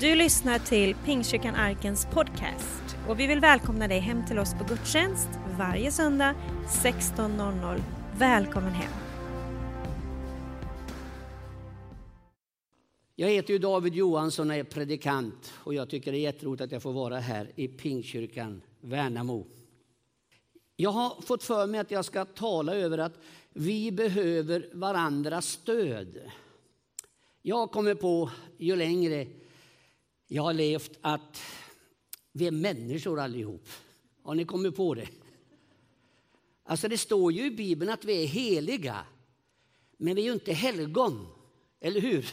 Du lyssnar till Pingstkyrkan Arkens podcast och vi vill välkomna dig hem till oss på gudstjänst varje söndag 16.00. Välkommen hem! Jag heter ju David Johansson och är predikant och jag tycker det är jätteroligt att jag får vara här i Pingstkyrkan Värnamo. Jag har fått för mig att jag ska tala över att vi behöver varandras stöd. Jag kommer på ju längre jag har levt att vi är människor allihop. Har ni kommit på det? Alltså det står ju i Bibeln att vi är heliga. Men vi är ju inte helgon, eller hur?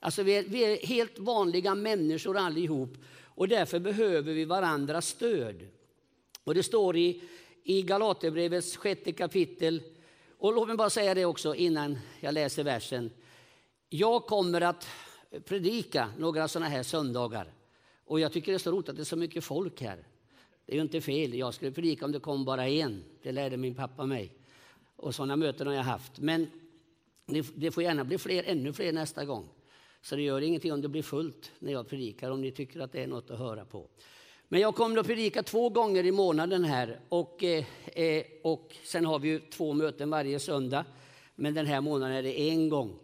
Alltså vi är, vi är helt vanliga människor allihop och därför behöver vi varandras stöd. Och det står i, i Galaterbrevets sjätte kapitel, och låt mig bara säga det också innan jag läser versen. Jag kommer att predika några sådana här söndagar. Och jag tycker det är så roligt att det är så mycket folk här. Det är ju inte fel. Jag skulle predika om det kom bara en. Det lärde min pappa mig. Och sådana möten har jag haft. Men det får gärna bli fler, ännu fler nästa gång. Så det gör ingenting om det blir fullt när jag predikar, om ni tycker att det är något att höra på. Men jag kommer att predika två gånger i månaden här. Och, eh, eh och sen har vi ju två möten varje söndag. Men den här månaden är det en gång.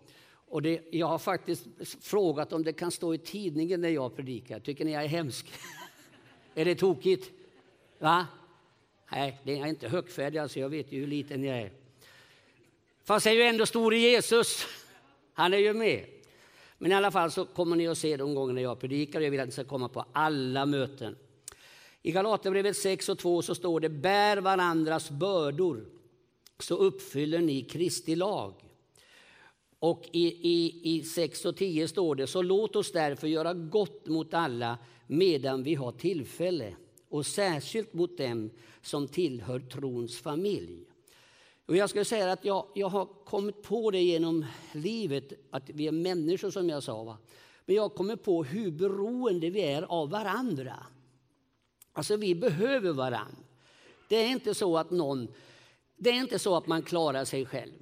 Och det, jag har faktiskt frågat om det kan stå i tidningen när jag predikar. Tycker ni jag är hemsk? är det tokigt? Va? Nej, det är inte högfärdig, alltså jag vet ju hur liten jag är. Fast jag är ju ändå stor i Jesus. Han är ju med. Men i alla fall så kommer ni att se de gånger jag predikar. Jag vill att ni ska komma på alla möten. I Galaterbrevet 6 och 2 så står det bär varandras bördor så uppfyller ni Kristi lag. Och i, i, i 6 och 10 står det, så låt oss därför göra gott mot alla medan vi har tillfälle och särskilt mot dem som tillhör trons familj. Och jag skulle säga att jag, jag har kommit på det genom livet, att vi är människor som jag sa. Va? Men jag kommer på hur beroende vi är av varandra. Alltså vi behöver varandra. Det är inte så att någon, det är inte så att man klarar sig själv.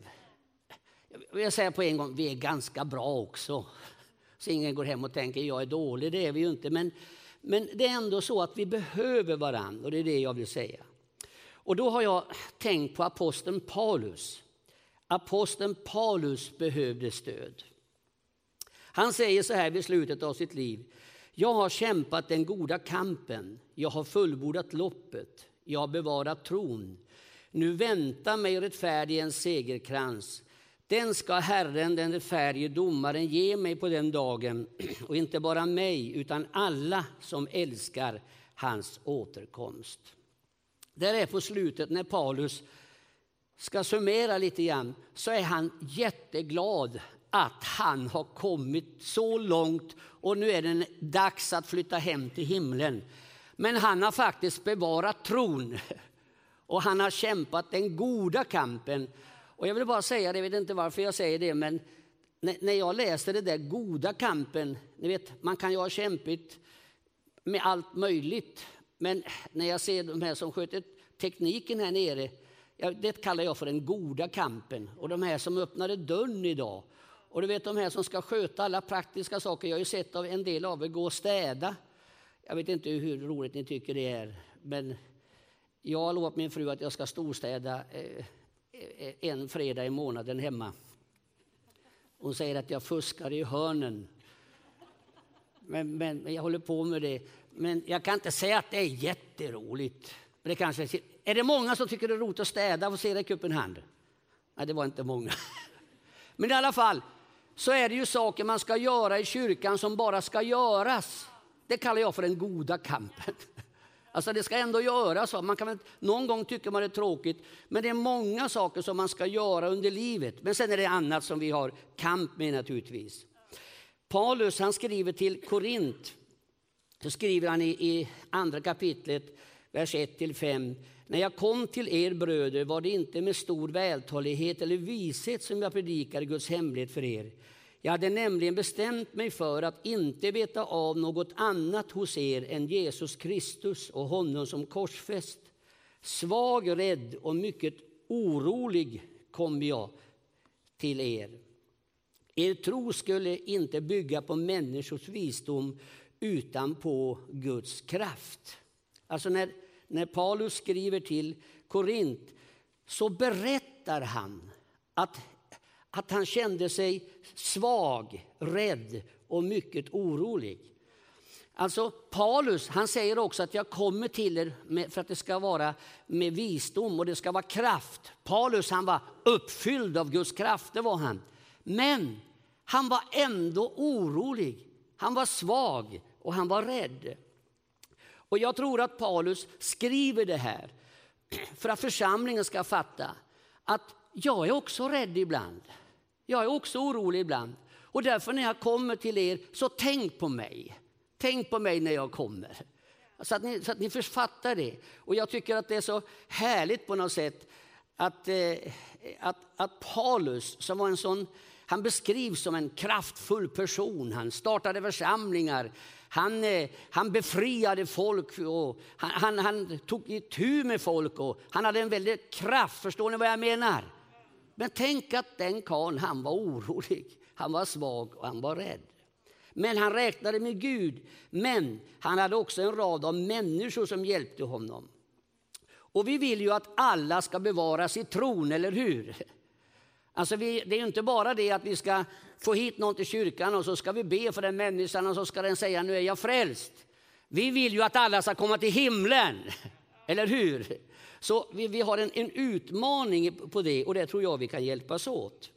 Jag säga på en gång, vi är ganska bra också. Så ingen går hem och tänker jag är dålig, det är vi ju inte. Men, men det är ändå så att vi behöver varandra och det är det jag vill säga. Och då har jag tänkt på aposteln Paulus. Aposteln Paulus behövde stöd. Han säger så här vid slutet av sitt liv. Jag har kämpat den goda kampen, jag har fullbordat loppet, jag har bevarat tron. Nu väntar mig rättfärdig segerkrans den ska Herren, den rättfärdige domaren, ge mig på den dagen och inte bara mig, utan alla som älskar hans återkomst. Där är på slutet, när Paulus ska summera lite grann, så är han jätteglad att han har kommit så långt och nu är det dags att flytta hem till himlen. Men han har faktiskt bevarat tron och han har kämpat den goda kampen och jag vill bara säga det, jag vet inte varför jag säger det, men när jag läser det där goda kampen, ni vet, man kan ju ha kämpigt med allt möjligt, men när jag ser de här som sköter tekniken här nere, det kallar jag för den goda kampen. Och de här som öppnade dörren idag, och du vet de här som ska sköta alla praktiska saker. Jag har ju sett av en del av er gå och städa. Jag vet inte hur roligt ni tycker det är, men jag har lovat min fru att jag ska storstäda eh, en fredag i månaden hemma. Hon säger att jag fuskar i hörnen. Men, men, jag håller på med det. Men jag kan inte säga att det är jätteroligt. Men det kanske, är det många som tycker det är roligt att städa? Får se räcka upp en hand. Nej, det var inte många. Men i alla fall så är det ju saker man ska göra i kyrkan som bara ska göras. Det kallar jag för den goda kampen. Alltså det ska ändå göras. Man kan väl, någon gång tycker man det är tråkigt, men det är många saker som man ska göra under livet. Men sen är det annat som vi har kamp med naturligtvis. Paulus han skriver till Korint, så skriver han i, i andra kapitlet, vers 1-5. När jag kom till er bröder var det inte med stor vältalighet eller vishet som jag predikade Guds hemlighet för er. Jag hade nämligen bestämt mig för att inte veta av något annat hos er än Jesus Kristus och honom som korsfäst. Svag, rädd och mycket orolig kom jag till er. Er tro skulle inte bygga på människors visdom utan på Guds kraft. Alltså när, när Paulus skriver till Korint så berättar han att, att han kände sig svag, rädd och mycket orolig. Alltså Paulus han säger också att jag kommer till er med, för att det ska vara med visdom och det ska vara kraft. Paulus han var uppfylld av Guds kraft, det var han. Men han var ändå orolig, han var svag och han var rädd. Och jag tror att Paulus skriver det här för att församlingen ska fatta att jag är också rädd ibland. Jag är också orolig ibland. Och därför när jag kommer till er, så tänk på mig. Tänk på mig när jag kommer. Så att ni, så att ni författar det. Och jag tycker att det är så härligt på något sätt att, eh, att, att Paulus, som var en sån, han beskrivs som en kraftfull person. Han startade församlingar, han, eh, han befriade folk och han, han, han tog itu med folk och han hade en väldig kraft. Förstår ni vad jag menar? Men tänk att den karln, han var orolig, han var svag och han var rädd. Men han räknade med Gud. Men han hade också en rad av människor som hjälpte honom. Och vi vill ju att alla ska bevaras i tron, eller hur? Alltså vi, det är ju inte bara det att vi ska få hit någon till kyrkan och så ska vi be för den människan och så ska den säga nu är jag frälst. Vi vill ju att alla ska komma till himlen, eller hur? Så vi, vi har en, en utmaning på det och det tror jag vi kan hjälpas åt.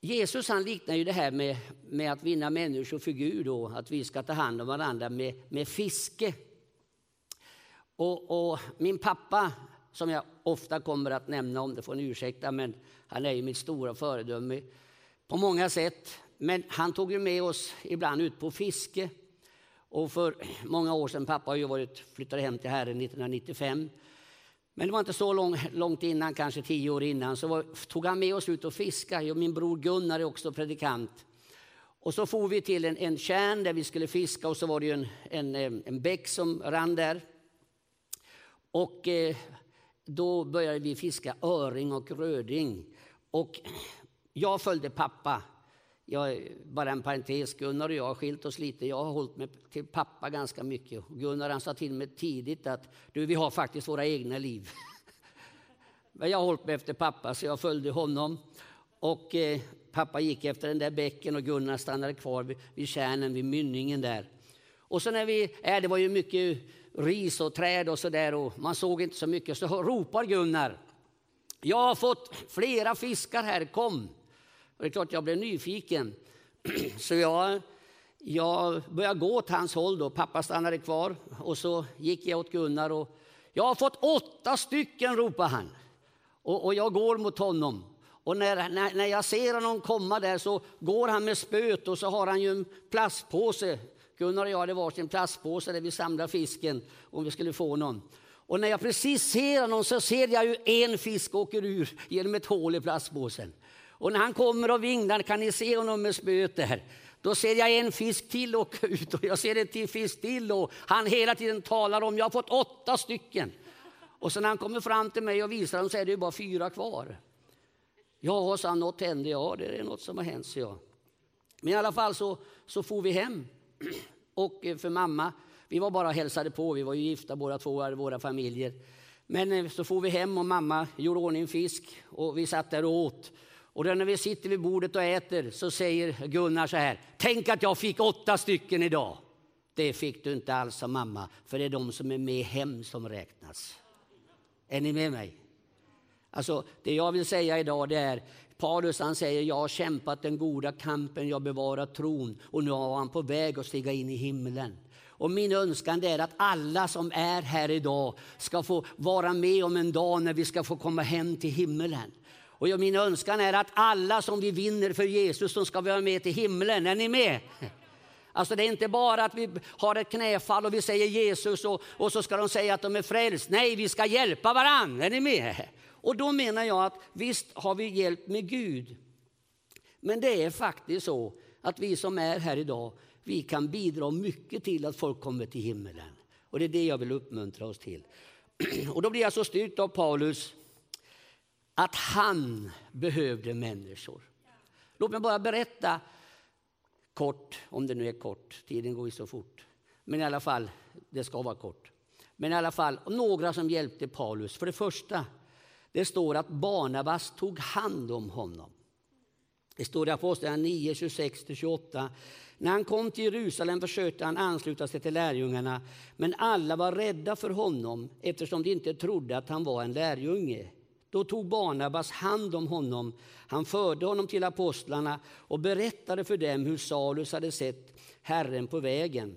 Jesus han liknar ju det här med, med att vinna människor för Gud och att vi ska ta hand om varandra med, med fiske. Och, och, min pappa, som jag ofta kommer att nämna om, det får ni ursäkta, men han är ju mitt stora föredöme på många sätt. Men han tog ju med oss ibland ut på fiske. Och för många år sedan, pappa har ju varit, flyttade hem till Herren 1995. Men det var inte så lång, långt innan, kanske tio år innan, så var, tog han med oss ut och fiskade. min bror Gunnar är också predikant. Och så for vi till en, en kärn där vi skulle fiska och så var det en, en, eh, en bäck som rann där. Och eh, då började vi fiska öring och röding. Och jag följde pappa. Jag, bara en parentes, Gunnar och jag har skilt oss lite. Jag har hållit mig till pappa ganska mycket. Gunnar han sa till mig tidigt att du, vi har faktiskt våra egna liv. Men jag har hållit mig efter pappa så jag följde honom. Och eh, pappa gick efter den där bäcken och Gunnar stannade kvar vid, vid kärnen, vid mynningen där. Och så när vi är, det var ju mycket ris och träd och så där och man såg inte så mycket, så ropar Gunnar. Jag har fått flera fiskar här, kom. Och det är klart jag blev nyfiken. Så jag, jag började gå åt hans håll. Då. Pappa stannade kvar och så gick jag åt Gunnar. Och, jag har fått åtta stycken, ropade han. Och, och jag går mot honom. Och när, när, när, jag ser honom komma där så går han med spöet och så har han ju en plastpåse. Gunnar och jag hade varsin plastpåse där vi samlar fisken om vi skulle få någon. Och när jag precis ser honom så ser jag ju en fisk åker ur genom ett hål i plastpåsen. Och när han kommer och vinglar kan ni se honom med spöet där. Då ser jag en fisk till åka ut och jag ser en till fisk till och han hela tiden talar om, jag har fått åtta stycken. Och sen när han kommer fram till mig och visar dem så är det ju bara fyra kvar. Ja, sa han, något hände, ja det är något som har hänt, så jag. Men i alla fall så, så får vi hem. Och eh, för mamma, vi var bara och hälsade på, vi var ju gifta båda två, våra familjer. Men eh, så får vi hem och mamma gjorde ordning fisk och vi satt där och åt. Och när vi sitter vid bordet och äter så säger Gunnar så här. Tänk att jag fick åtta stycken idag. Det fick du inte alls av mamma, för det är de som är med hem som räknas. Är ni med mig? Alltså, det jag vill säga idag det är Paulus han säger jag har kämpat den goda kampen, jag bevarar tron och nu är han på väg att stiga in i himlen. Och min önskan är att alla som är här idag ska få vara med om en dag när vi ska få komma hem till himlen. Och min önskan är att alla som vi vinner för Jesus, de ska vara med till himlen. Är ni med? Alltså det är inte bara att vi har ett knäfall och vi säger Jesus och, och så ska de säga att de är frälst. Nej, vi ska hjälpa varandra. Är ni med? Och då menar jag att visst har vi hjälp med Gud. Men det är faktiskt så att vi som är här idag, vi kan bidra mycket till att folk kommer till himlen. Och det är det jag vill uppmuntra oss till. Och då blir jag så styrkt av Paulus att han behövde människor. Låt mig bara berätta kort, om det nu är kort, tiden går ju så fort. Men i alla fall, det ska vara kort. Men i alla fall, några som hjälpte Paulus. För det första, det står att Barnabas tog hand om honom. Det står i Apostlagärningarna 9, 26-28. När han kom till Jerusalem försökte han ansluta sig till lärjungarna, men alla var rädda för honom eftersom de inte trodde att han var en lärjunge. Då tog Barnabas hand om honom. Han förde honom till apostlarna och berättade för dem hur Salus hade sett Herren på vägen.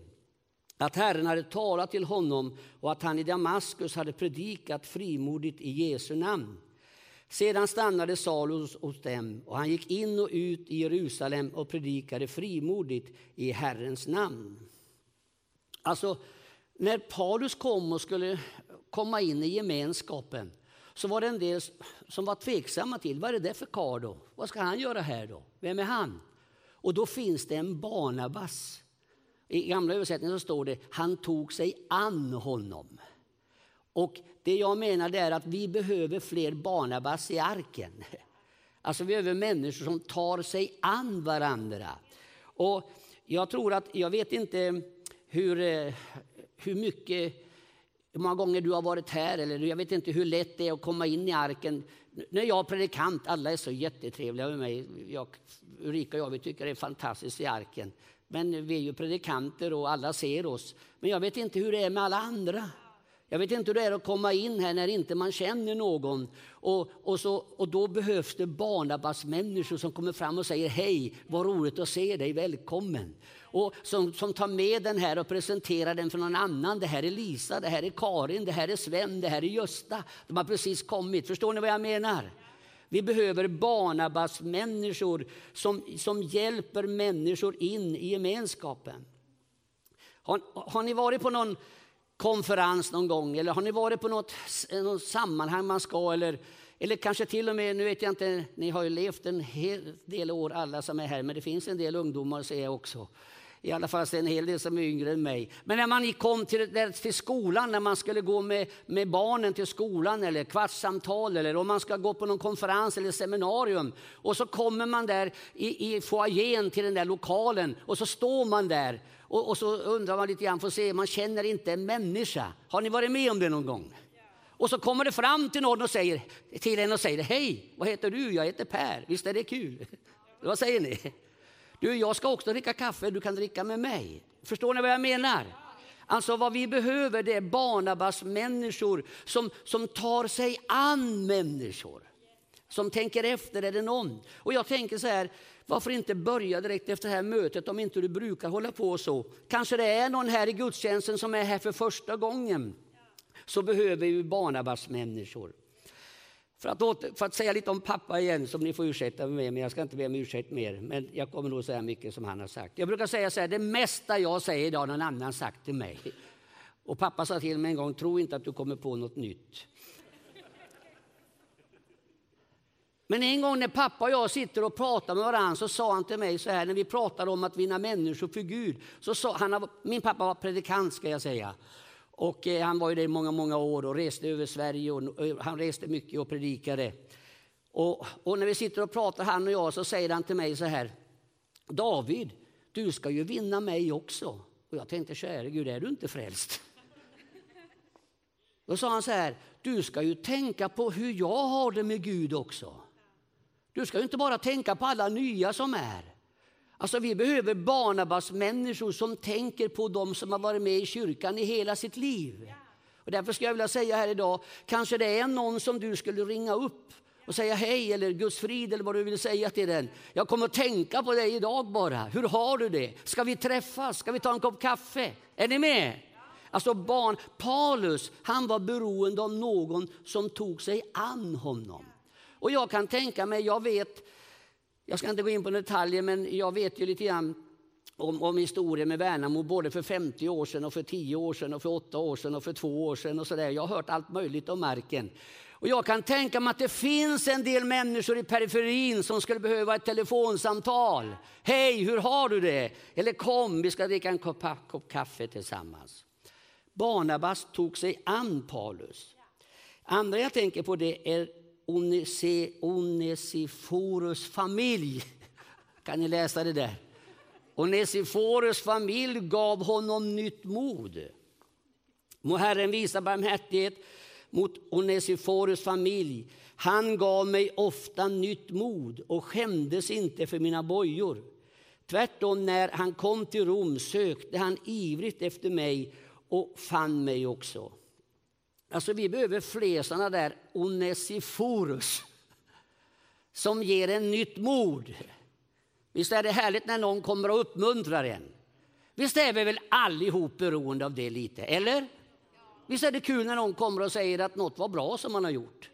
Att Herren hade talat till honom och att han i Damaskus hade predikat frimodigt i Jesu namn. Sedan stannade Salus hos dem och han gick in och ut i Jerusalem och predikade frimodigt i Herrens namn. Alltså, när Paulus kom och skulle komma in i gemenskapen så var det en del som var tveksamma till vad är det för karl då? Vad ska han göra här då? Vem är han? Och då finns det en Barnabas. I gamla översättningen så står det han tog sig an honom. Och det jag menar är att vi behöver fler Barnabas i arken. Alltså vi behöver människor som tar sig an varandra. Och jag tror att, jag vet inte hur, eh, hur mycket hur många gånger du har varit här, eller jag vet inte hur lätt det är att komma in i arken. När jag är predikant, alla är så jättetrevliga med mig. Jag, Ulrika och jag vi tycker det är fantastiskt i arken. Men vi är ju predikanter och alla ser oss. Men jag vet inte hur det är med alla andra. Jag vet inte hur det är att komma in här när inte man känner någon. Och, och, så, och då behövs det Barnabas-människor som kommer fram och säger hej, vad roligt att se dig, välkommen. Och som, som tar med den här och presenterar den för någon annan. Det här är Lisa, det här är Karin, det här är Sven, det här är Gösta. De har precis kommit. Förstår ni vad jag menar? Vi behöver Barnabas-människor som, som hjälper människor in i gemenskapen. Har, har ni varit på någon konferens någon gång eller har ni varit på något, något sammanhang man ska eller, eller kanske till och med, nu vet jag inte, ni har ju levt en hel del år alla som är här, men det finns en del ungdomar ser jag också. I alla fall en hel del som är yngre än mig. Men när man kom till, till skolan, när man skulle gå med, med barnen till skolan eller kvartssamtal eller om man ska gå på någon konferens eller seminarium och så kommer man där i, i foajén till den där lokalen och så står man där och, och, så undrar man lite grann, får se, man känner inte en människa. Har ni varit med om det någon gång? Och så kommer det fram till någon och säger, till en och säger, hej, vad heter du? Jag heter Per, visst är det kul? vad säger ni? Du, jag ska också dricka kaffe, du kan dricka med mig. Förstår ni vad jag menar? Alltså vad vi behöver det är Barnabas-människor som, som tar sig an människor. Som tänker efter, är det någon? Och jag tänker så här, varför inte börja direkt efter det här mötet om inte du brukar hålla på så? Kanske det är någon här i gudstjänsten som är här för första gången. Så behöver vi Barnabas-människor. För att, åter, för att säga lite om pappa igen, som ni får ursäkta mig med, men jag ska inte be om ursäkt mer. Men jag kommer nog säga mycket som han har sagt. Jag brukar säga så här, det mesta jag säger idag har någon annan sagt till mig. Och pappa sa till mig en gång, tro inte att du kommer på något nytt. Men en gång när pappa och jag sitter och pratar med varandra så sa han till mig så här när vi pratade om att vinna människor för Gud. Så sa, han, min pappa var predikant ska jag säga. Och eh, han var ju där i många, många år och reste över Sverige och, och han reste mycket och predikade. Och, och, när vi sitter och pratar han och jag så säger han till mig så här. David, du ska ju vinna mig också. Och jag tänkte, käre Gud, är du inte frälst? Då sa han så här, du ska ju tänka på hur jag har det med Gud också. Du ska ju inte bara tänka på alla nya som är. Alltså vi behöver Barnabas-människor som tänker på dem som har varit med i kyrkan i hela sitt liv. Och därför skulle jag vilja säga här idag, kanske det är någon som du skulle ringa upp och säga hej eller Guds frid eller vad du vill säga till den. Jag kommer att tänka på dig idag bara. Hur har du det? Ska vi träffas? Ska vi ta en kopp kaffe? Är ni med? Alltså barn, Paulus, han var beroende av någon som tog sig an honom. Och jag kan tänka mig, jag vet, jag ska inte gå in på detaljer, men jag vet ju lite grann om, om historien med Värnamo, både för 50 år sedan och för 10 år sedan och för 8 år sedan och för 2 år sedan och så där. Jag har hört allt möjligt om marken. Och jag kan tänka mig att det finns en del människor i periferin som skulle behöva ett telefonsamtal. Hej, hur har du det? Eller kom, vi ska dricka en kopp, kopp kaffe tillsammans. Barnabas tog sig an Paulus. Andra jag tänker på det är Onesiforus familj. Kan ni läsa det där? Onesiforus familj gav honom nytt mod. Må Herren visa barmhärtighet mot Onesiforus familj. Han gav mig ofta nytt mod och skämdes inte för mina bojor. Tvärtom, när han kom till Rom sökte han ivrigt efter mig och fann mig också. Alltså vi behöver fler sådana där Onesiforus som ger en nytt mod. Visst är det härligt när någon kommer och uppmuntrar en? Visst är vi väl allihop beroende av det lite, eller? Visst är det kul när någon kommer och säger att något var bra som man har gjort?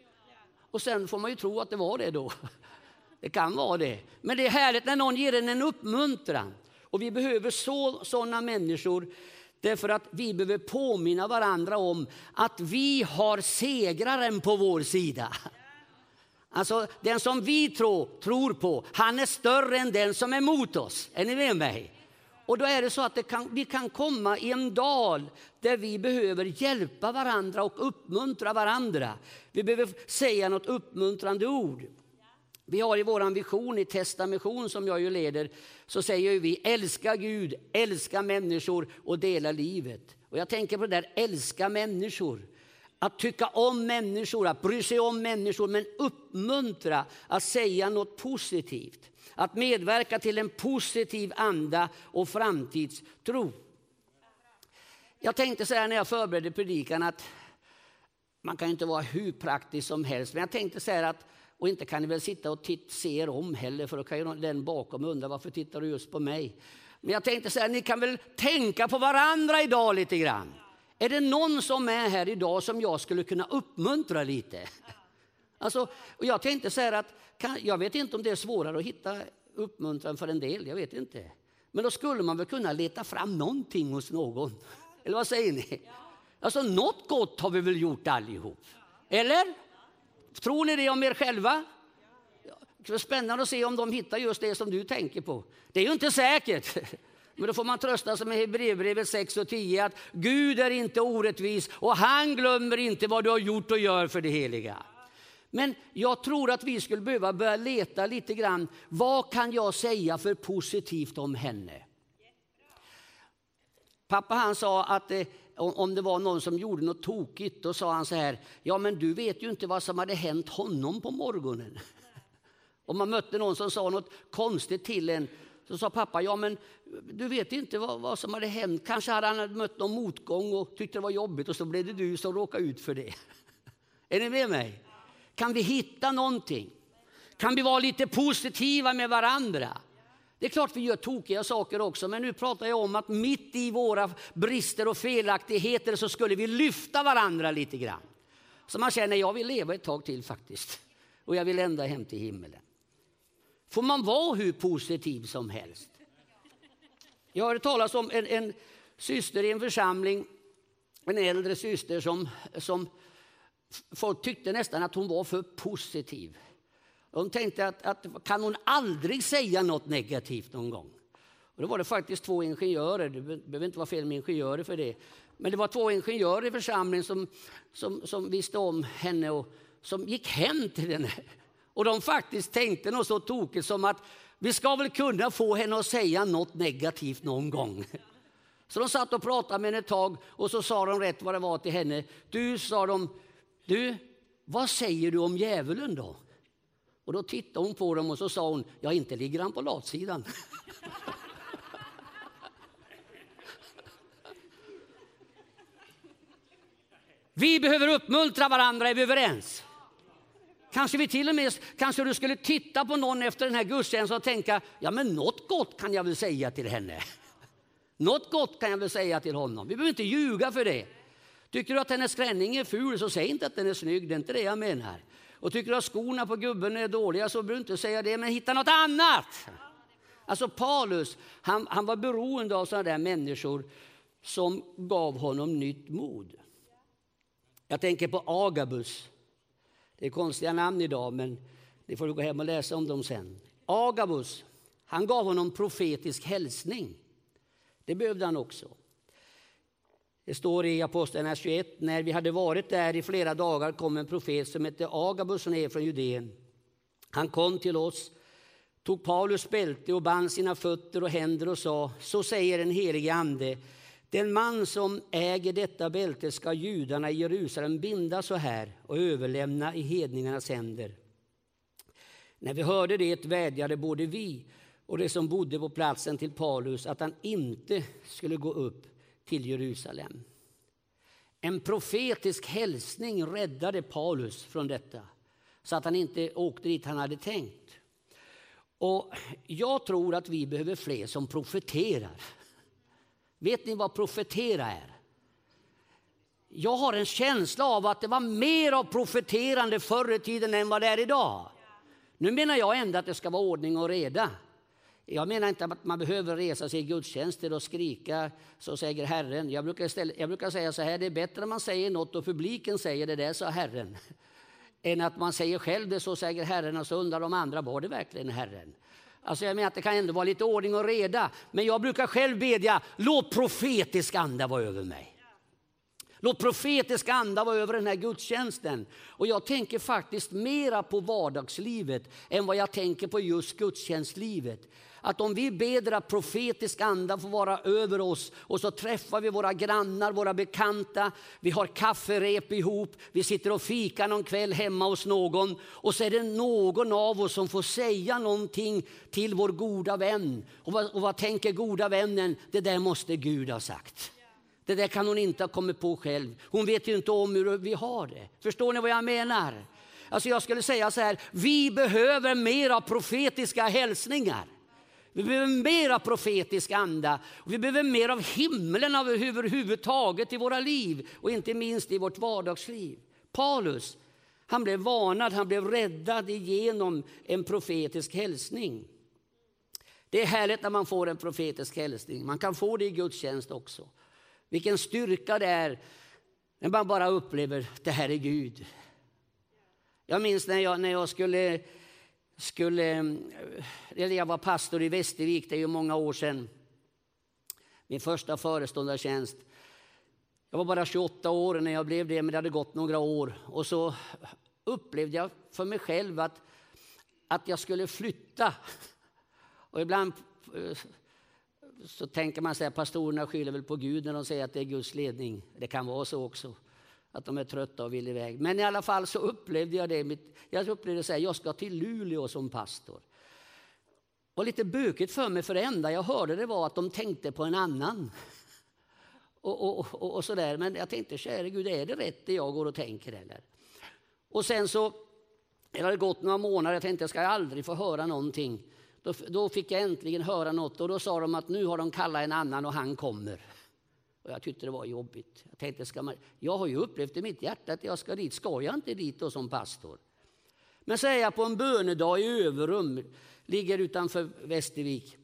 Och sen får man ju tro att det var det då. Det kan vara det. Men det är härligt när någon ger en en uppmuntran. Och vi behöver så, sådana människor därför att vi behöver påminna varandra om att vi har segraren på vår sida. Alltså den som vi tror, tror på, han är större än den som är mot oss. Är ni med mig? Och då är det så att kan, vi kan komma i en dal där vi behöver hjälpa varandra och uppmuntra varandra. Vi behöver säga något uppmuntrande ord. Vi har i vår vision i Testamission som jag ju leder, så säger vi älska Gud, älska människor och dela livet. Och jag tänker på det där älska människor. Att tycka om människor, att bry sig om människor, men uppmuntra att säga något positivt. Att medverka till en positiv anda och framtidstro. Jag tänkte så här när jag förberedde predikan att man kan inte vara hur praktisk som helst, men jag tänkte så här att och inte kan ni väl sitta och titt, se er om heller, för då kan ju den bakom undra varför tittar du just på mig. Men jag tänkte så här, ni kan väl tänka på varandra idag lite grann. Är det någon som är här idag som jag skulle kunna uppmuntra lite? Alltså, och jag tänkte så här att, kan, jag vet inte om det är svårare att hitta uppmuntran för en del, jag vet inte. Men då skulle man väl kunna leta fram någonting hos någon. Eller vad säger ni? Alltså något gott har vi väl gjort allihop? Eller? Tror ni det om er själva? Spännande att se om de hittar just det som du tänker på. Det är ju inte säkert. Men då får man trösta sig med Hebreerbrevet 6 och 10 att Gud är inte orättvis och han glömmer inte vad du har gjort och gör för det heliga. Men jag tror att vi skulle behöva börja leta lite grann. Vad kan jag säga för positivt om henne? Pappa han sa att eh, om det var någon som gjorde något tokigt, då sa han så här, ja men du vet ju inte vad som hade hänt honom på morgonen. Om man mötte någon som sa något konstigt till en, så sa pappa, ja men du vet inte vad, vad som hade hänt. Kanske hade han mött någon motgång och tyckte det var jobbigt och så blev det du som råkade ut för det. Är ni med mig? Kan vi hitta någonting? Kan vi vara lite positiva med varandra? Det är klart vi gör tokiga saker också, men nu pratar jag om att mitt i våra brister och felaktigheter så skulle vi lyfta varandra lite grann. Så man känner, jag vill leva ett tag till faktiskt. Och jag vill ända hem till himmelen. Får man vara hur positiv som helst? Jag hörde talas om en, en syster i en församling, en äldre syster som, som folk tyckte nästan att hon var för positiv. Hon tänkte att, att kan hon aldrig säga något negativt någon gång? Och då var det faktiskt två ingenjörer, det behöver inte vara fel med ingenjörer för det. Men det var två ingenjörer i församlingen som, som, som visste om henne och som gick hem till henne. Och de faktiskt tänkte något så tokigt som att vi ska väl kunna få henne att säga något negativt någon gång. Så de satt och pratade med henne ett tag och så sa de rätt vad det var till henne. Du, sa de, du, vad säger du om djävulen då? Och då tittade hon på dem och så sa hon, ja inte ligger han på latsidan. Vi behöver uppmuntra varandra, är vi överens? Kanske vi till och med kanske du skulle titta på någon efter den här gudstjänsten och tänka, ja men något gott kan jag väl säga till henne. Något gott kan jag väl säga till honom. Vi behöver inte ljuga för det. Tycker du att hennes klänning är ful så säg inte att den är snygg, det är inte det jag menar. Och tycker du att skorna på gubben är dåliga så behöver du inte säga det, men hitta något annat. Alltså Paulus, han, han var beroende av sådana där människor som gav honom nytt mod. Jag tänker på Agabus. Det är konstiga namn idag, men ni får gå hem och läsa om dem sen. Agabus, han gav honom profetisk hälsning. Det behövde han också. Det står i Apostlagärningarna 21, när vi hade varit där i flera dagar kom en profet som hette Agabus ner från Judeen. Han kom till oss, tog Paulus bälte och band sina fötter och händer och sa, så säger den helige ande, den man som äger detta bälte ska judarna i Jerusalem binda så här och överlämna i hedningarnas händer. När vi hörde det vädjade både vi och de som bodde på platsen till Paulus att han inte skulle gå upp till Jerusalem. En profetisk hälsning räddade Paulus från detta så att han inte åkte dit han hade tänkt. Och Jag tror att vi behöver fler som profeterar. Vet ni vad profetera är? Jag har en känsla av att det var mer av profeterande förr i tiden än vad det är idag. Nu menar jag ändå att det ska vara ordning och reda. Jag menar inte att man behöver resa sig i gudstjänster och skrika så säger Herren. Jag brukar, ställa, jag brukar säga så här, det är bättre att man säger något och publiken säger det där, sa Herren. Än att man säger själv det, så säger Herren och så undrar de andra, var det verkligen Herren? Alltså jag menar att det kan ändå vara lite ordning och reda. Men jag brukar själv bedja, låt profetisk anda vara över mig. Låt profetisk anda vara över den här gudstjänsten. Och jag tänker faktiskt mera på vardagslivet än vad jag tänker på just gudstjänstlivet att om vi ber att profetisk anda får vara över oss och så träffar vi våra grannar, våra bekanta, vi har kafferep ihop, vi sitter och fikar någon kväll hemma hos någon och så är det någon av oss som får säga någonting till vår goda vän. Och vad, och vad tänker goda vännen? Det där måste Gud ha sagt. Det där kan hon inte ha kommit på själv. Hon vet ju inte om hur vi har det. Förstår ni vad jag menar? Alltså jag skulle säga så här, vi behöver mer av profetiska hälsningar. Vi behöver mer av profetisk anda. Vi behöver mer av himlen överhuvudtaget i våra liv och inte minst i vårt vardagsliv. Paulus, han blev varnad, han blev räddad genom en profetisk hälsning. Det är härligt när man får en profetisk hälsning. Man kan få det i gudstjänst också. Vilken styrka det är när man bara upplever det här är Gud. Jag minns när jag, när jag skulle skulle, eh, eller jag var pastor i Västervik, det är ju många år sedan. Min första föreståndartjänst. Jag var bara 28 år när jag blev det, men det hade gått några år. Och så upplevde jag för mig själv att, att jag skulle flytta. Och ibland eh, så tänker man att pastorerna skyller väl på Gud när de säger att det är Guds ledning. Det kan vara så också att de är trötta och vill iväg. Men i alla fall så upplevde jag det. Jag upplevde att jag ska till Luleå som pastor. Det var lite bökigt för mig, för det enda jag hörde det var att de tänkte på en annan. Och, och, och, och sådär. Men jag tänkte, käre Gud, är det rätt det jag går och tänker eller? Och sen så, det hade gått några månader, jag tänkte jag ska aldrig få höra någonting. Då, då fick jag äntligen höra något och då sa de att nu har de kallat en annan och han kommer. Och jag tyckte det var jobbigt. Jag tänkte, ska man, jag har ju upplevt i mitt hjärta att jag ska dit. Ska jag inte dit då som pastor? Men så är jag på en bönedag i Överum, ligger utanför Västervik.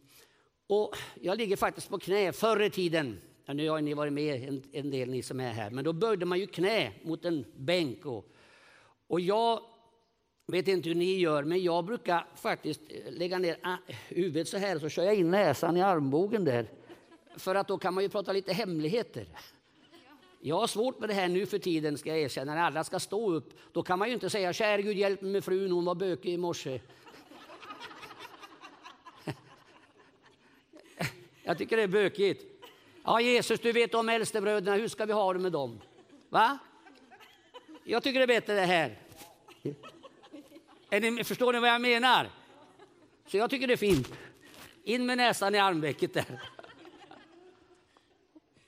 Och jag ligger faktiskt på knä. Förr i tiden, ja, nu har ni varit med en, en, del ni som är här, men då böjde man ju knä mot en bänk. Och, och jag vet inte hur ni gör, men jag brukar faktiskt eh, lägga ner ah, huvudet så här, så kör jag in näsan i armbågen där. För att då kan man ju prata lite hemligheter. Jag har svårt med det här nu för tiden, ska jag erkänna, när alla ska stå upp. Då kan man ju inte säga, käre Gud hjälp mig med frun, hon var bökig i morse. Jag tycker det är bökigt. Ja, Jesus, du vet om äldstebröderna, hur ska vi ha det med dem? Va? Jag tycker det är bättre det här. Ni, förstår ni vad jag menar? Så jag tycker det är fint. In med näsan i armvecket där.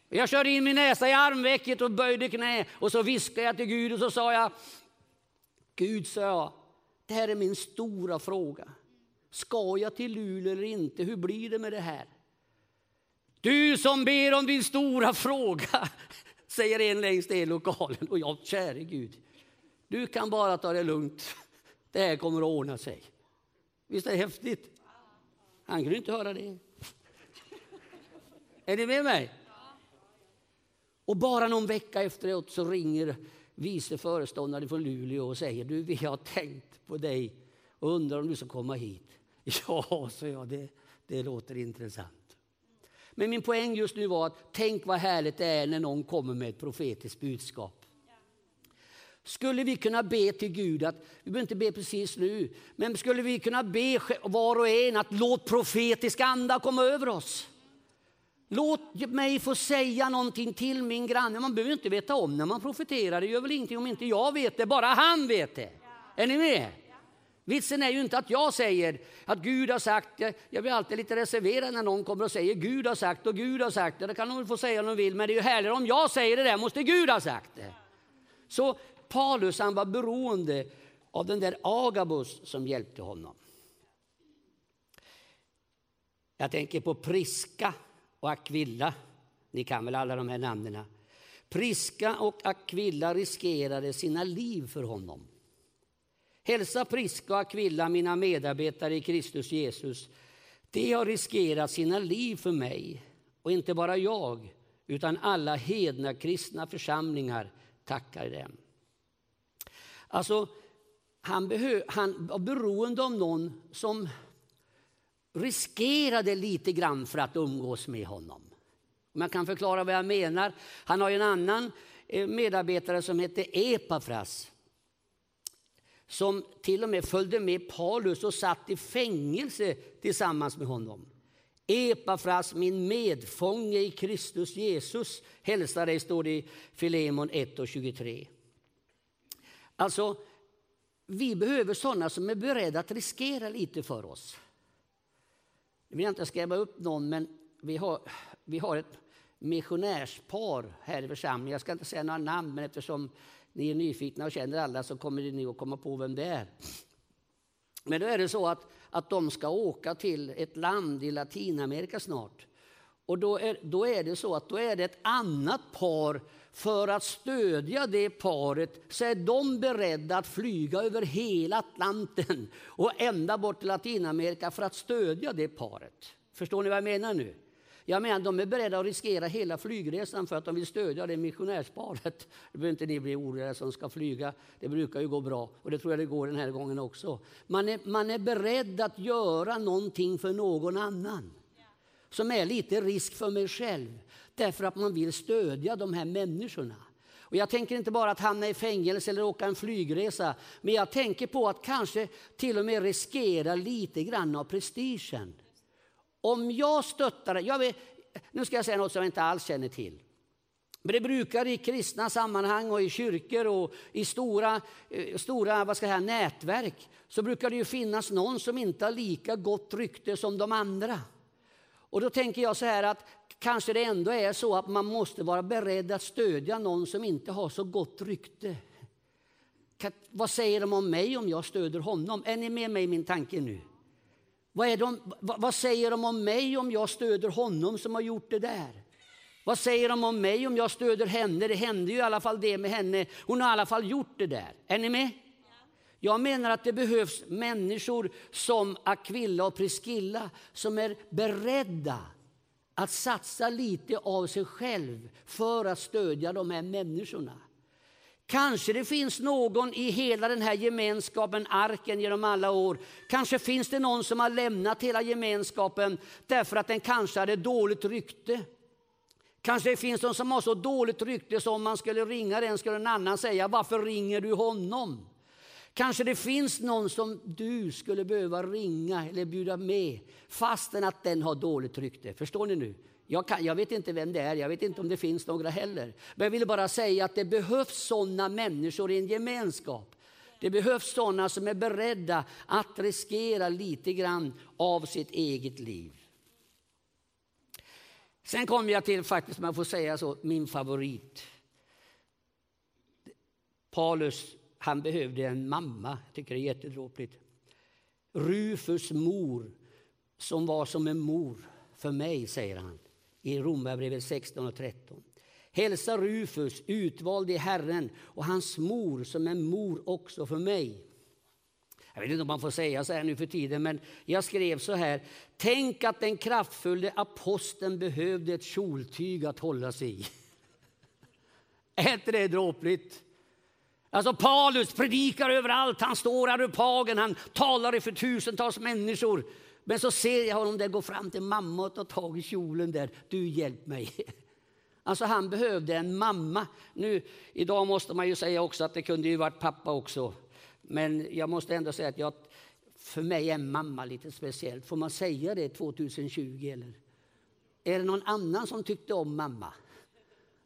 Jag körde in min näsa i armvecket och böjde knä och så viskade jag till Gud och så sa jag Gud, sa jag, det här är min stora fråga. Ska jag till Luleå eller inte? Hur blir det med det här? Du som ber om din stora fråga, säger en längst ner i lokalen. Och jag, käre Gud, du kan bara ta det lugnt. Det här kommer att ordna sig. Visst är det häftigt? Han kunde inte höra det. Är ni med mig? Och bara någon vecka efteråt så ringer vice föreståndaren från Luleå och säger du, vi har tänkt på dig och undrar om du ska komma hit. Ja, så jag, det, det låter intressant. Men min poäng just nu var att tänk vad härligt det är när någon kommer med ett profetiskt budskap. Skulle vi kunna be till Gud, att, vi behöver inte be precis nu, men skulle vi kunna be var och en att låt profetisk anda komma över oss? Låt mig få säga någonting till min granne. Man behöver inte veta om när man profeterar. Det gör väl ingenting om inte jag vet det, bara han vet det. Är ni med? Vitsen är ju inte att jag säger att Gud har sagt, jag blir alltid lite reserverad när någon kommer och säger Gud har sagt och Gud har sagt det. Kan de få säga om de vill, men det är ju härligare om jag säger det där, måste Gud ha sagt det. Så Paulus han var beroende av den där Agabus som hjälpte honom. Jag tänker på Priska och Aquilla. Ni kan väl alla de här namnen. Priska och Aquilla riskerade sina liv för honom. Hälsa Priska och Aquilla, mina medarbetare i Kristus Jesus. De har riskerat sina liv för mig, och inte bara jag utan alla hedna kristna församlingar tackar dem. Alltså, han, behö, han var beroende av någon som riskerade lite grann för att umgås med honom. Om jag kan förklara vad jag menar. Han har en annan eh, medarbetare som hette Epafras som till och med följde med Paulus och satt i fängelse tillsammans med honom. Epafras, min medfånge i Kristus Jesus, hälsar dig, står det i Filemon 1 och 23. Alltså, vi behöver sådana som är beredda att riskera lite för oss. Jag vill inte skrämma upp någon, men vi har, vi har ett missionärspar här i församlingen. Jag ska inte säga några namn, men eftersom ni är nyfikna och känner alla så kommer ni att komma på vem det är. Men då är det så att, att de ska åka till ett land i Latinamerika snart. Och då är, då är det så att då är det ett annat par för att stödja det paret så är de beredda att flyga över hela Atlanten och ända bort till Latinamerika för att stödja det paret. Förstår ni vad jag menar nu? Jag menar, de är beredda att riskera hela flygresan för att de vill stödja det missionärsparet. Det behöver inte ni bli oroliga som ska flyga. Det brukar ju gå bra och det tror jag det går den här gången också. Man är, man är beredd att göra någonting för någon annan som är lite risk för mig själv därför att man vill stödja de här människorna. Och jag tänker inte bara att hamna i fängelse eller åka en flygresa, men jag tänker på att kanske till och med riskera lite grann av prestigen. Om jag stöttar, jag vet, nu ska jag säga något som jag inte alls känner till. Men det brukar i kristna sammanhang och i kyrkor och i stora, eh, stora vad ska jag säga, nätverk så brukar det ju finnas någon som inte har lika gott rykte som de andra. Och då tänker jag så här att kanske det ändå är så att man måste vara beredd att stödja någon som inte har så gott rykte. Vad säger de om mig om jag stöder honom? Är ni med mig i min tanke nu? Vad, de, vad, säger de om mig om jag stöder honom som har gjort det där? Vad säger de om mig om jag stöder henne? Det hände ju i alla fall det med henne. Hon har i alla fall gjort det där. Är ni med? Jag menar att det behövs människor som Aquilla och Priscilla som är beredda att satsa lite av sig själv för att stödja de här människorna. Kanske det finns någon i hela den här gemenskapen, arken genom alla år. Kanske finns det någon som har lämnat hela gemenskapen därför att den kanske hade dåligt rykte. Kanske det finns någon som har så dåligt rykte så om man skulle ringa den skulle en annan säga varför ringer du honom? Kanske det finns någon som du skulle behöva ringa eller bjuda med fastän att den har dåligt rykte. Förstår ni nu? Jag, kan, jag, vet inte vem det är, jag vet inte om det finns några heller. Men jag vill bara säga att det behövs sådana människor i en gemenskap. Det behövs sådana som är beredda att riskera lite grann av sitt eget liv. Sen kommer jag till, faktiskt man får säga så, min favorit. Paulus, han behövde en mamma. Jag tycker det är jättedråpligt. Rufus mor, som var som en mor för mig, säger han i Romarbrevet 16 och 13. Hälsa Rufus, utvald i Herren, och hans mor som en mor också för mig. Jag vet inte om man får säga så här nu för tiden, men jag skrev så här. Tänk att den kraftfulla aposteln behövde ett kjoltyg att hålla sig i. Är inte det dråpligt? Alltså Paulus predikar överallt, han står här på hagen, han talar för tusentals människor. Men så ser jag honom där gå fram till mamma och ta tag i kjolen där. Du hjälp mig. Alltså han behövde en mamma. Nu, idag måste man ju säga också att det kunde ju varit pappa också. Men jag måste ändå säga att jag, för mig är mamma lite speciellt. Får man säga det 2020 eller? Är det någon annan som tyckte om mamma?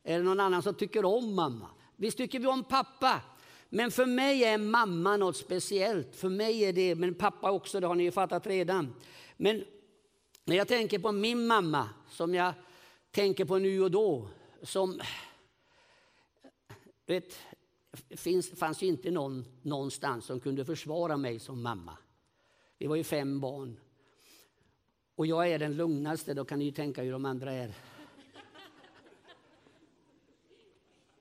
Är det någon annan som tycker om mamma? Visst tycker vi om pappa. Men för mig är mamma något speciellt. För mig är det, men pappa också, det har ni ju fattat redan. Men när jag tänker på min mamma, som jag tänker på nu och då, som... Vet, finns, fanns ju inte någon någonstans som kunde försvara mig som mamma. Vi var ju fem barn. Och jag är den lugnaste, då kan ni ju tänka hur de andra är.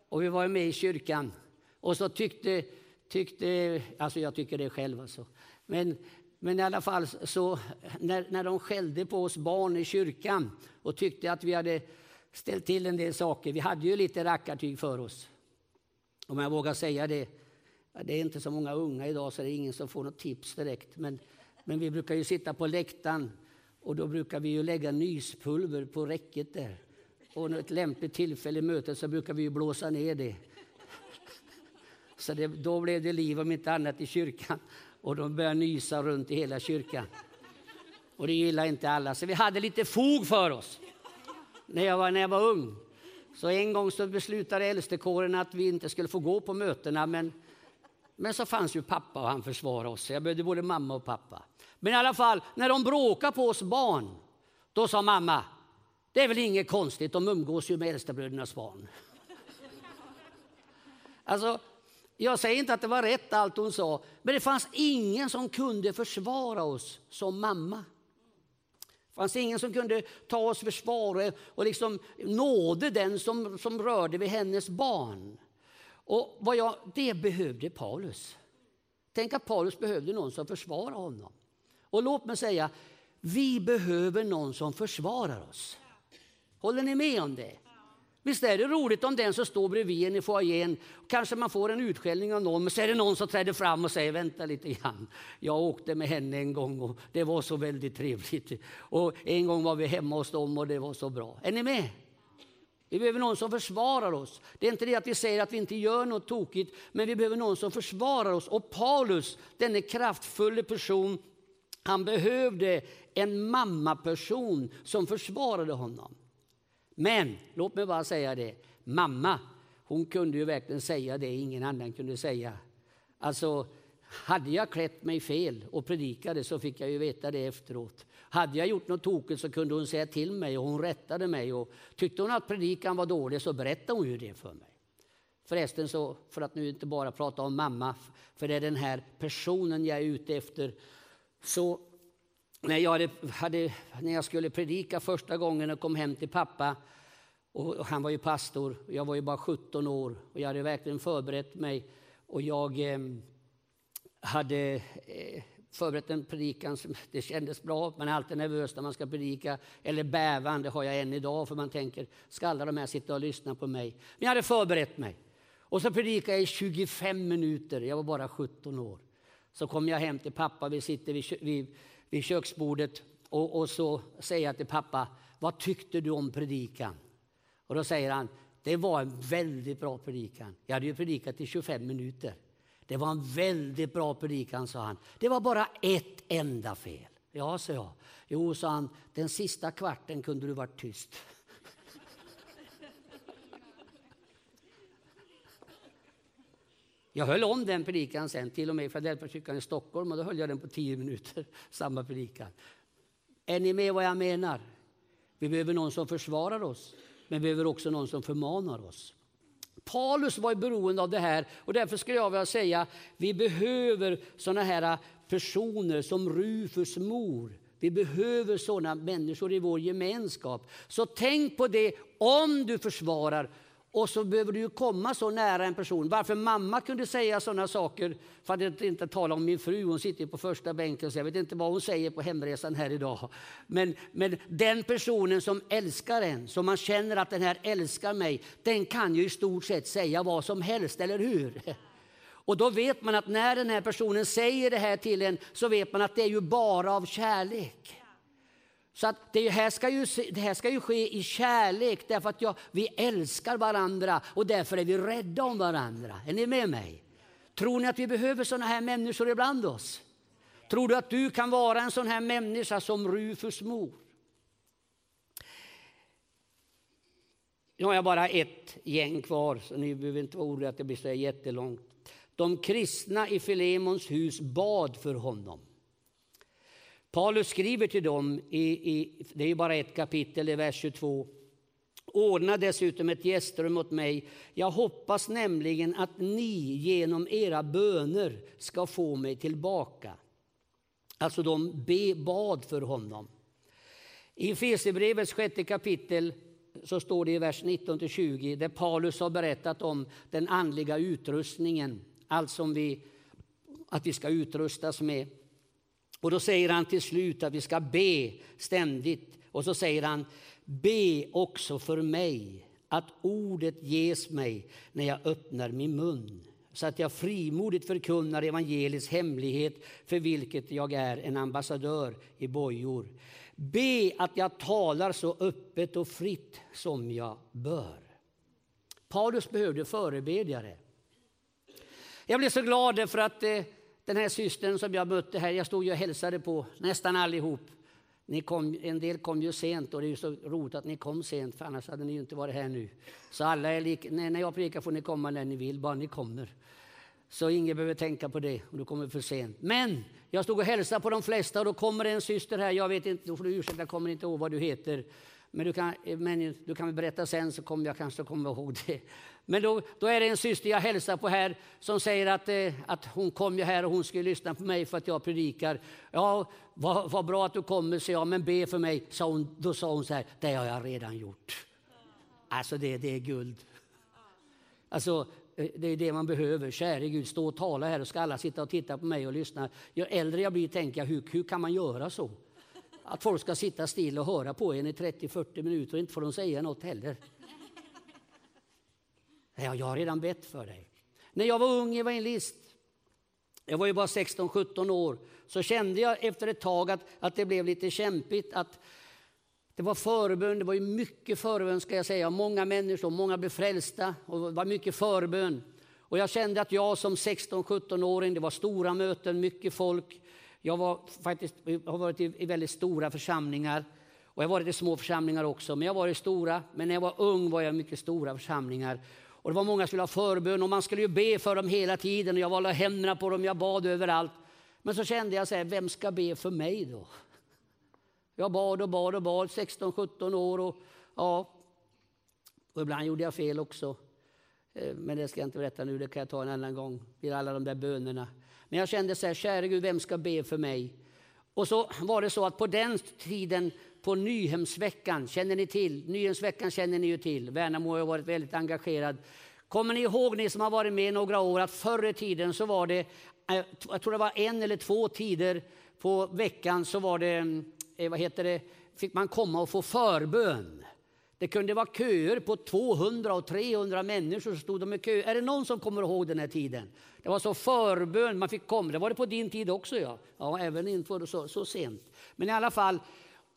Och vi var med i kyrkan. Och så tyckte, tyckte alltså jag tycker det själv alltså. Men, men i alla fall så när, när de skällde på oss barn i kyrkan och tyckte att vi hade ställt till en del saker. Vi hade ju lite rackartyg för oss. Om jag vågar säga det. Det är inte så många unga idag så det är ingen som får något tips direkt. Men, men vi brukar ju sitta på läktaren och då brukar vi ju lägga nyspulver på räcket där. Och ett lämpligt tillfälle i mötet så brukar vi ju blåsa ner det. Så det, då blev det liv om inte annat i kyrkan. Och de började nysa runt i hela kyrkan. Och det gillade inte alla. Så vi hade lite fog för oss när jag var, när jag var ung. Så en gång så beslutade äldstekåren att vi inte skulle få gå på mötena. Men, men så fanns ju pappa och han försvarade oss. Jag behövde både mamma och pappa. Men i alla fall, när de bråkade på oss barn, då sa mamma, det är väl inget konstigt, de umgås ju med äldstebrödernas barn. Alltså, jag säger inte att det var rätt allt hon sa, men det fanns ingen som kunde försvara oss som mamma. Det fanns ingen som kunde ta oss försvar och liksom nåde den som, som rörde vid hennes barn. Och vad jag, det behövde Paulus. Tänk att Paulus behövde någon som försvarade honom. Och låt mig säga, vi behöver någon som försvarar oss. Håller ni med om det? Visst är det roligt om den som står bredvid en i foajén, kanske man får en utskällning av någon, men så är det någon som träder fram och säger vänta lite grann. Jag åkte med henne en gång och det var så väldigt trevligt. Och en gång var vi hemma hos dem och det var så bra. Är ni med? Vi behöver någon som försvarar oss. Det är inte det att vi säger att vi inte gör något tokigt, men vi behöver någon som försvarar oss. Och Paulus, denne kraftfulla person, han behövde en mammaperson som försvarade honom. Men låt mig bara säga det, mamma, hon kunde ju verkligen säga det ingen annan kunde säga. Alltså, hade jag klätt mig fel och predikade så fick jag ju veta det efteråt. Hade jag gjort något tokigt så kunde hon säga till mig och hon rättade mig. Och tyckte hon att predikan var dålig så berättade hon ju det för mig. Förresten, så, för att nu inte bara prata om mamma, för det är den här personen jag är ute efter. Så när jag, hade, hade, när jag skulle predika första gången och kom hem till pappa, och han var ju pastor, och jag var ju bara 17 år och jag hade verkligen förberett mig. Och jag eh, hade eh, förberett en predikan som det kändes bra. Man är alltid nervös när man ska predika, eller bävan, det har jag än idag, för man tänker, ska alla de här sitta och lyssna på mig? Men jag hade förberett mig. Och så predikade jag i 25 minuter, jag var bara 17 år. Så kom jag hem till pappa, vi sitter vid, vid vid köksbordet och, och så säger jag till pappa, vad tyckte du om predikan? Och då säger han, det var en väldigt bra predikan. Jag hade ju predikat i 25 minuter. Det var en väldigt bra predikan, sa han. Det var bara ett enda fel. Ja, sa jag. Jo, sa han, den sista kvarten kunde du varit tyst. Jag höll om den predikan sen, till och med i Filadelfiakyrkan i Stockholm, och då höll jag den på tio minuter, samma predikan. Är ni med vad jag menar? Vi behöver någon som försvarar oss, men vi behöver också någon som förmanar oss. Paulus var beroende av det här och därför skulle jag vilja säga vi behöver sådana här personer som Rufus mor. Vi behöver sådana människor i vår gemenskap. Så tänk på det om du försvarar och så behöver du ju komma så nära en person. Varför mamma kunde säga sådana saker, för att inte tala om min fru, hon sitter på första bänken, så jag vet inte vad hon säger på hemresan här idag. Men, men den personen som älskar en, som man känner att den här älskar mig, den kan ju i stort sett säga vad som helst, eller hur? Och då vet man att när den här personen säger det här till en, så vet man att det är ju bara av kärlek. Så att det, här ska ju, det här ska ju ske i kärlek därför att jag, vi älskar varandra och därför är vi rädda om varandra. Är ni med mig? Tror ni att vi behöver sådana här människor ibland oss? Tror du att du kan vara en sån här människa som Rufus mor? Nu har jag bara ett gäng kvar, så ni behöver inte vara oroliga att det blir så jättelångt. De kristna i Filemons hus bad för honom. Paulus skriver till dem, i, i, det är bara ett kapitel i vers 22. Ordna dessutom ett gästrum åt mig. Jag hoppas nämligen att ni genom era böner ska få mig tillbaka. Alltså de be, bad för honom. I Efesierbrevets sjätte kapitel så står det i vers 19-20 där Paulus har berättat om den andliga utrustningen, allt som vi, att vi ska utrustas med. Och då säger han till slut att vi ska be ständigt. Och så säger han, be också för mig att ordet ges mig när jag öppnar min mun så att jag frimodigt förkunnar evangeliets hemlighet för vilket jag är en ambassadör i bojor. Be att jag talar så öppet och fritt som jag bör. Paulus behövde förebedjare. Jag blev så glad för att eh, den här systern som jag mötte här, jag stod ju och hälsade på nästan allihop. Ni kom, en del kom ju sent och det är ju så roligt att ni kom sent för annars hade ni ju inte varit här nu. Så alla är lika, när jag predikar får ni komma när ni vill, bara ni kommer. Så ingen behöver tänka på det om du kommer för sent. Men jag stod och hälsade på de flesta och då kommer en syster här, jag vet inte, då får du ursäkta, jag kommer inte ihåg vad du heter. Men du kan, eh, men du kan väl berätta sen så kommer jag kanske komma ihåg det. Men då, då är det en syster jag hälsar på här som säger att, eh, att hon kom ju här och hon skulle lyssna på mig för att jag predikar. Ja, vad, vad bra att du kommer, sa jag, men be för mig. Sa hon, då sa hon så här, det har jag redan gjort. Alltså det, det är guld. Alltså, eh, det är det man behöver. Käre Gud, stå och tala här och ska alla sitta och titta på mig och lyssna. Ju äldre jag blir tänker jag, hur, hur kan man göra så? Att folk ska sitta still och höra på en i 30-40 minuter och inte får de säga något heller. Ja, jag har redan bett för dig. När jag var ung evangelist, jag var ju bara 16-17 år, så kände jag efter ett tag att, att det blev lite kämpigt. Att det var förbön, det var ju mycket förbön ska jag säga. Många människor, många blev frälsta och det var mycket förbön. Och jag kände att jag som 16-17-åring, det var stora möten, mycket folk. Jag var faktiskt, har varit i, i väldigt stora församlingar. Och jag har varit i små församlingar också, men jag var i stora. Men när jag var ung var jag i mycket stora församlingar. Och det var många som ville ha förbön och man skulle ju be för dem hela tiden. Och jag valde händerna på dem, jag bad överallt. Men så kände jag så här, vem ska be för mig då? Jag bad och bad och bad, 16-17 år och ja, och ibland gjorde jag fel också. Eh, men det ska jag inte berätta nu, det kan jag ta en annan gång, vid alla de där bönerna. Men jag kände så här, käre Gud, vem ska be för mig? Och så var det så att på den tiden på Nyhemsveckan, känner ni till? Nyhemsveckan känner ni ju till. Värnamo har varit väldigt engagerad. Kommer ni ihåg, ni som har varit med några år, att förr i tiden så var det, eh, jag tror det var en eller två tider på veckan så var det, eh, vad heter det, fick man komma och få förbön. Det kunde vara köer på 200 och 300 människor som stod de i kö. Är det någon som kommer ihåg den här tiden? Det var så förbön, man fick komma. Det var det på din tid också ja. Ja, även inför så, så sent. Men i alla fall,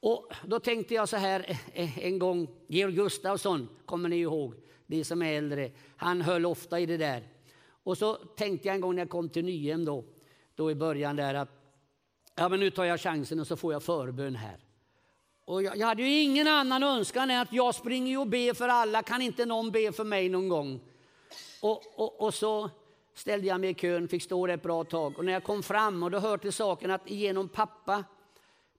och då tänkte jag så här eh, eh, en gång, Georg Gustafsson, kommer ni ihåg, ni som är äldre, han höll ofta i det där. Och så tänkte jag en gång när jag kom till Nyhem då, då i början där att ja, men nu tar jag chansen och så får jag förbön här. Och jag, jag hade ju ingen annan önskan än att jag springer och ber för alla, kan inte någon be för mig någon gång? Och, och, och så ställde jag mig i kön, fick stå där ett bra tag. Och när jag kom fram, och då hörde till saken att genom pappa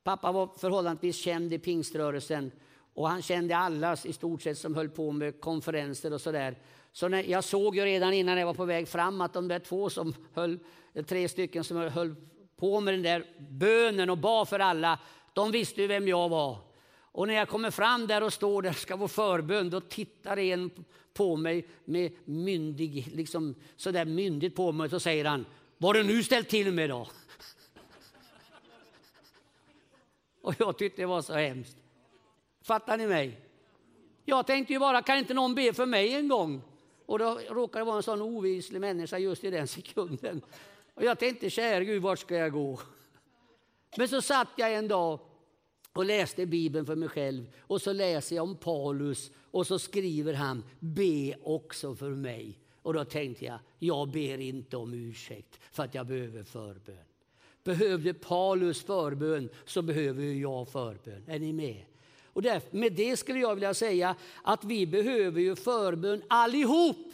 Pappa var förhållandevis känd i pingströrelsen och han kände alla i stort sett som höll på med konferenser och sådär. Så när, jag såg ju redan innan jag var på väg fram att de där två som höll, tre stycken som höll på med den där bönen och bad för alla, de visste ju vem jag var. Och när jag kommer fram där och står där ska få förbön, då tittar en på mig med myndig, liksom sådär myndigt på mig och så säger han, vad har du nu ställt till med då? Och jag tyckte det var så hemskt. Fattar ni mig? Jag tänkte ju bara, kan inte någon be för mig en gång? Och då råkade det vara en sån ovislig människa just i den sekunden. Och jag tänkte, käre Gud, vart ska jag gå? Men så satt jag en dag och läste Bibeln för mig själv. Och så läser jag om Paulus och så skriver han be också för mig. Och då tänkte jag, jag ber inte om ursäkt för att jag behöver förbön. Behövde Paulus förbön så behöver jag förbön. Är ni med? Och därför, med det skulle jag vilja säga att vi behöver ju förbön allihop.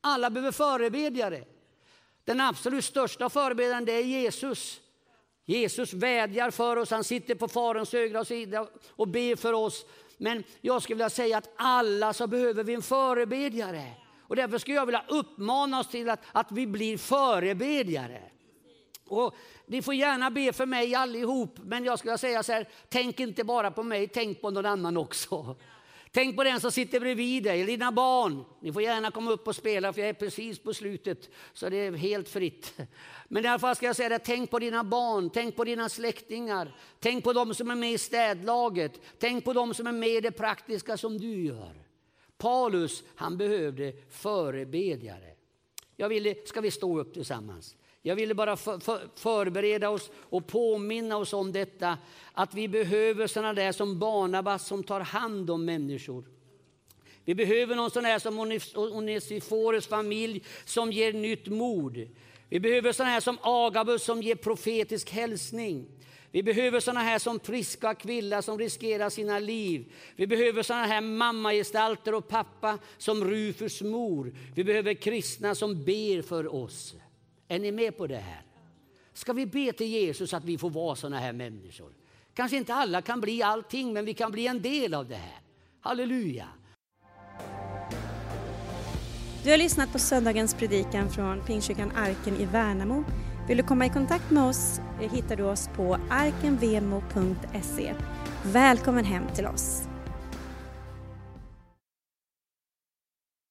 Alla behöver förebedjare. Den absolut största förebedjaren det är Jesus. Jesus vädjar för oss, han sitter på Faderns högra sida och ber för oss. Men jag skulle vilja säga att alla så behöver vi en förebedjare. Och därför skulle jag vilja uppmana oss till att, att vi blir förebedjare. Och ni får gärna be för mig allihop, men jag skulle säga så här, tänk inte bara på mig, tänk på någon annan också. Tänk på den som sitter bredvid dig, dina barn. Ni får gärna komma upp och spela för jag är precis på slutet. Så det är helt fritt. Men i alla fall ska jag säga det, tänk på dina barn, tänk på dina släktingar. Tänk på de som är med i städlaget. Tänk på de som är med i det praktiska som du gör. Paulus, han behövde förebedjare. Jag vill, ska vi stå upp tillsammans? Jag ville bara för, för, förbereda oss och påminna oss om detta, att vi behöver sådana där som Barnabas som tar hand om människor. Vi behöver någon sån här som Onesifores familj som ger nytt mod. Vi behöver sådana här som Agabus som ger profetisk hälsning. Vi behöver såna här som friska kvillar som riskerar sina liv. Vi behöver såna här mammagestalter och pappa som Rufus mor. Vi behöver kristna som ber för oss. Är ni med på det här? Ska vi be till Jesus att vi får vara såna här människor? Kanske inte alla kan bli allting, men vi kan bli en del av det här. Halleluja! Du har lyssnat på söndagens predikan från Pingstkyrkan Arken i Värnamo. Vill du komma i kontakt med oss eh, hittar du oss på arkenvemo.se. Välkommen hem till oss!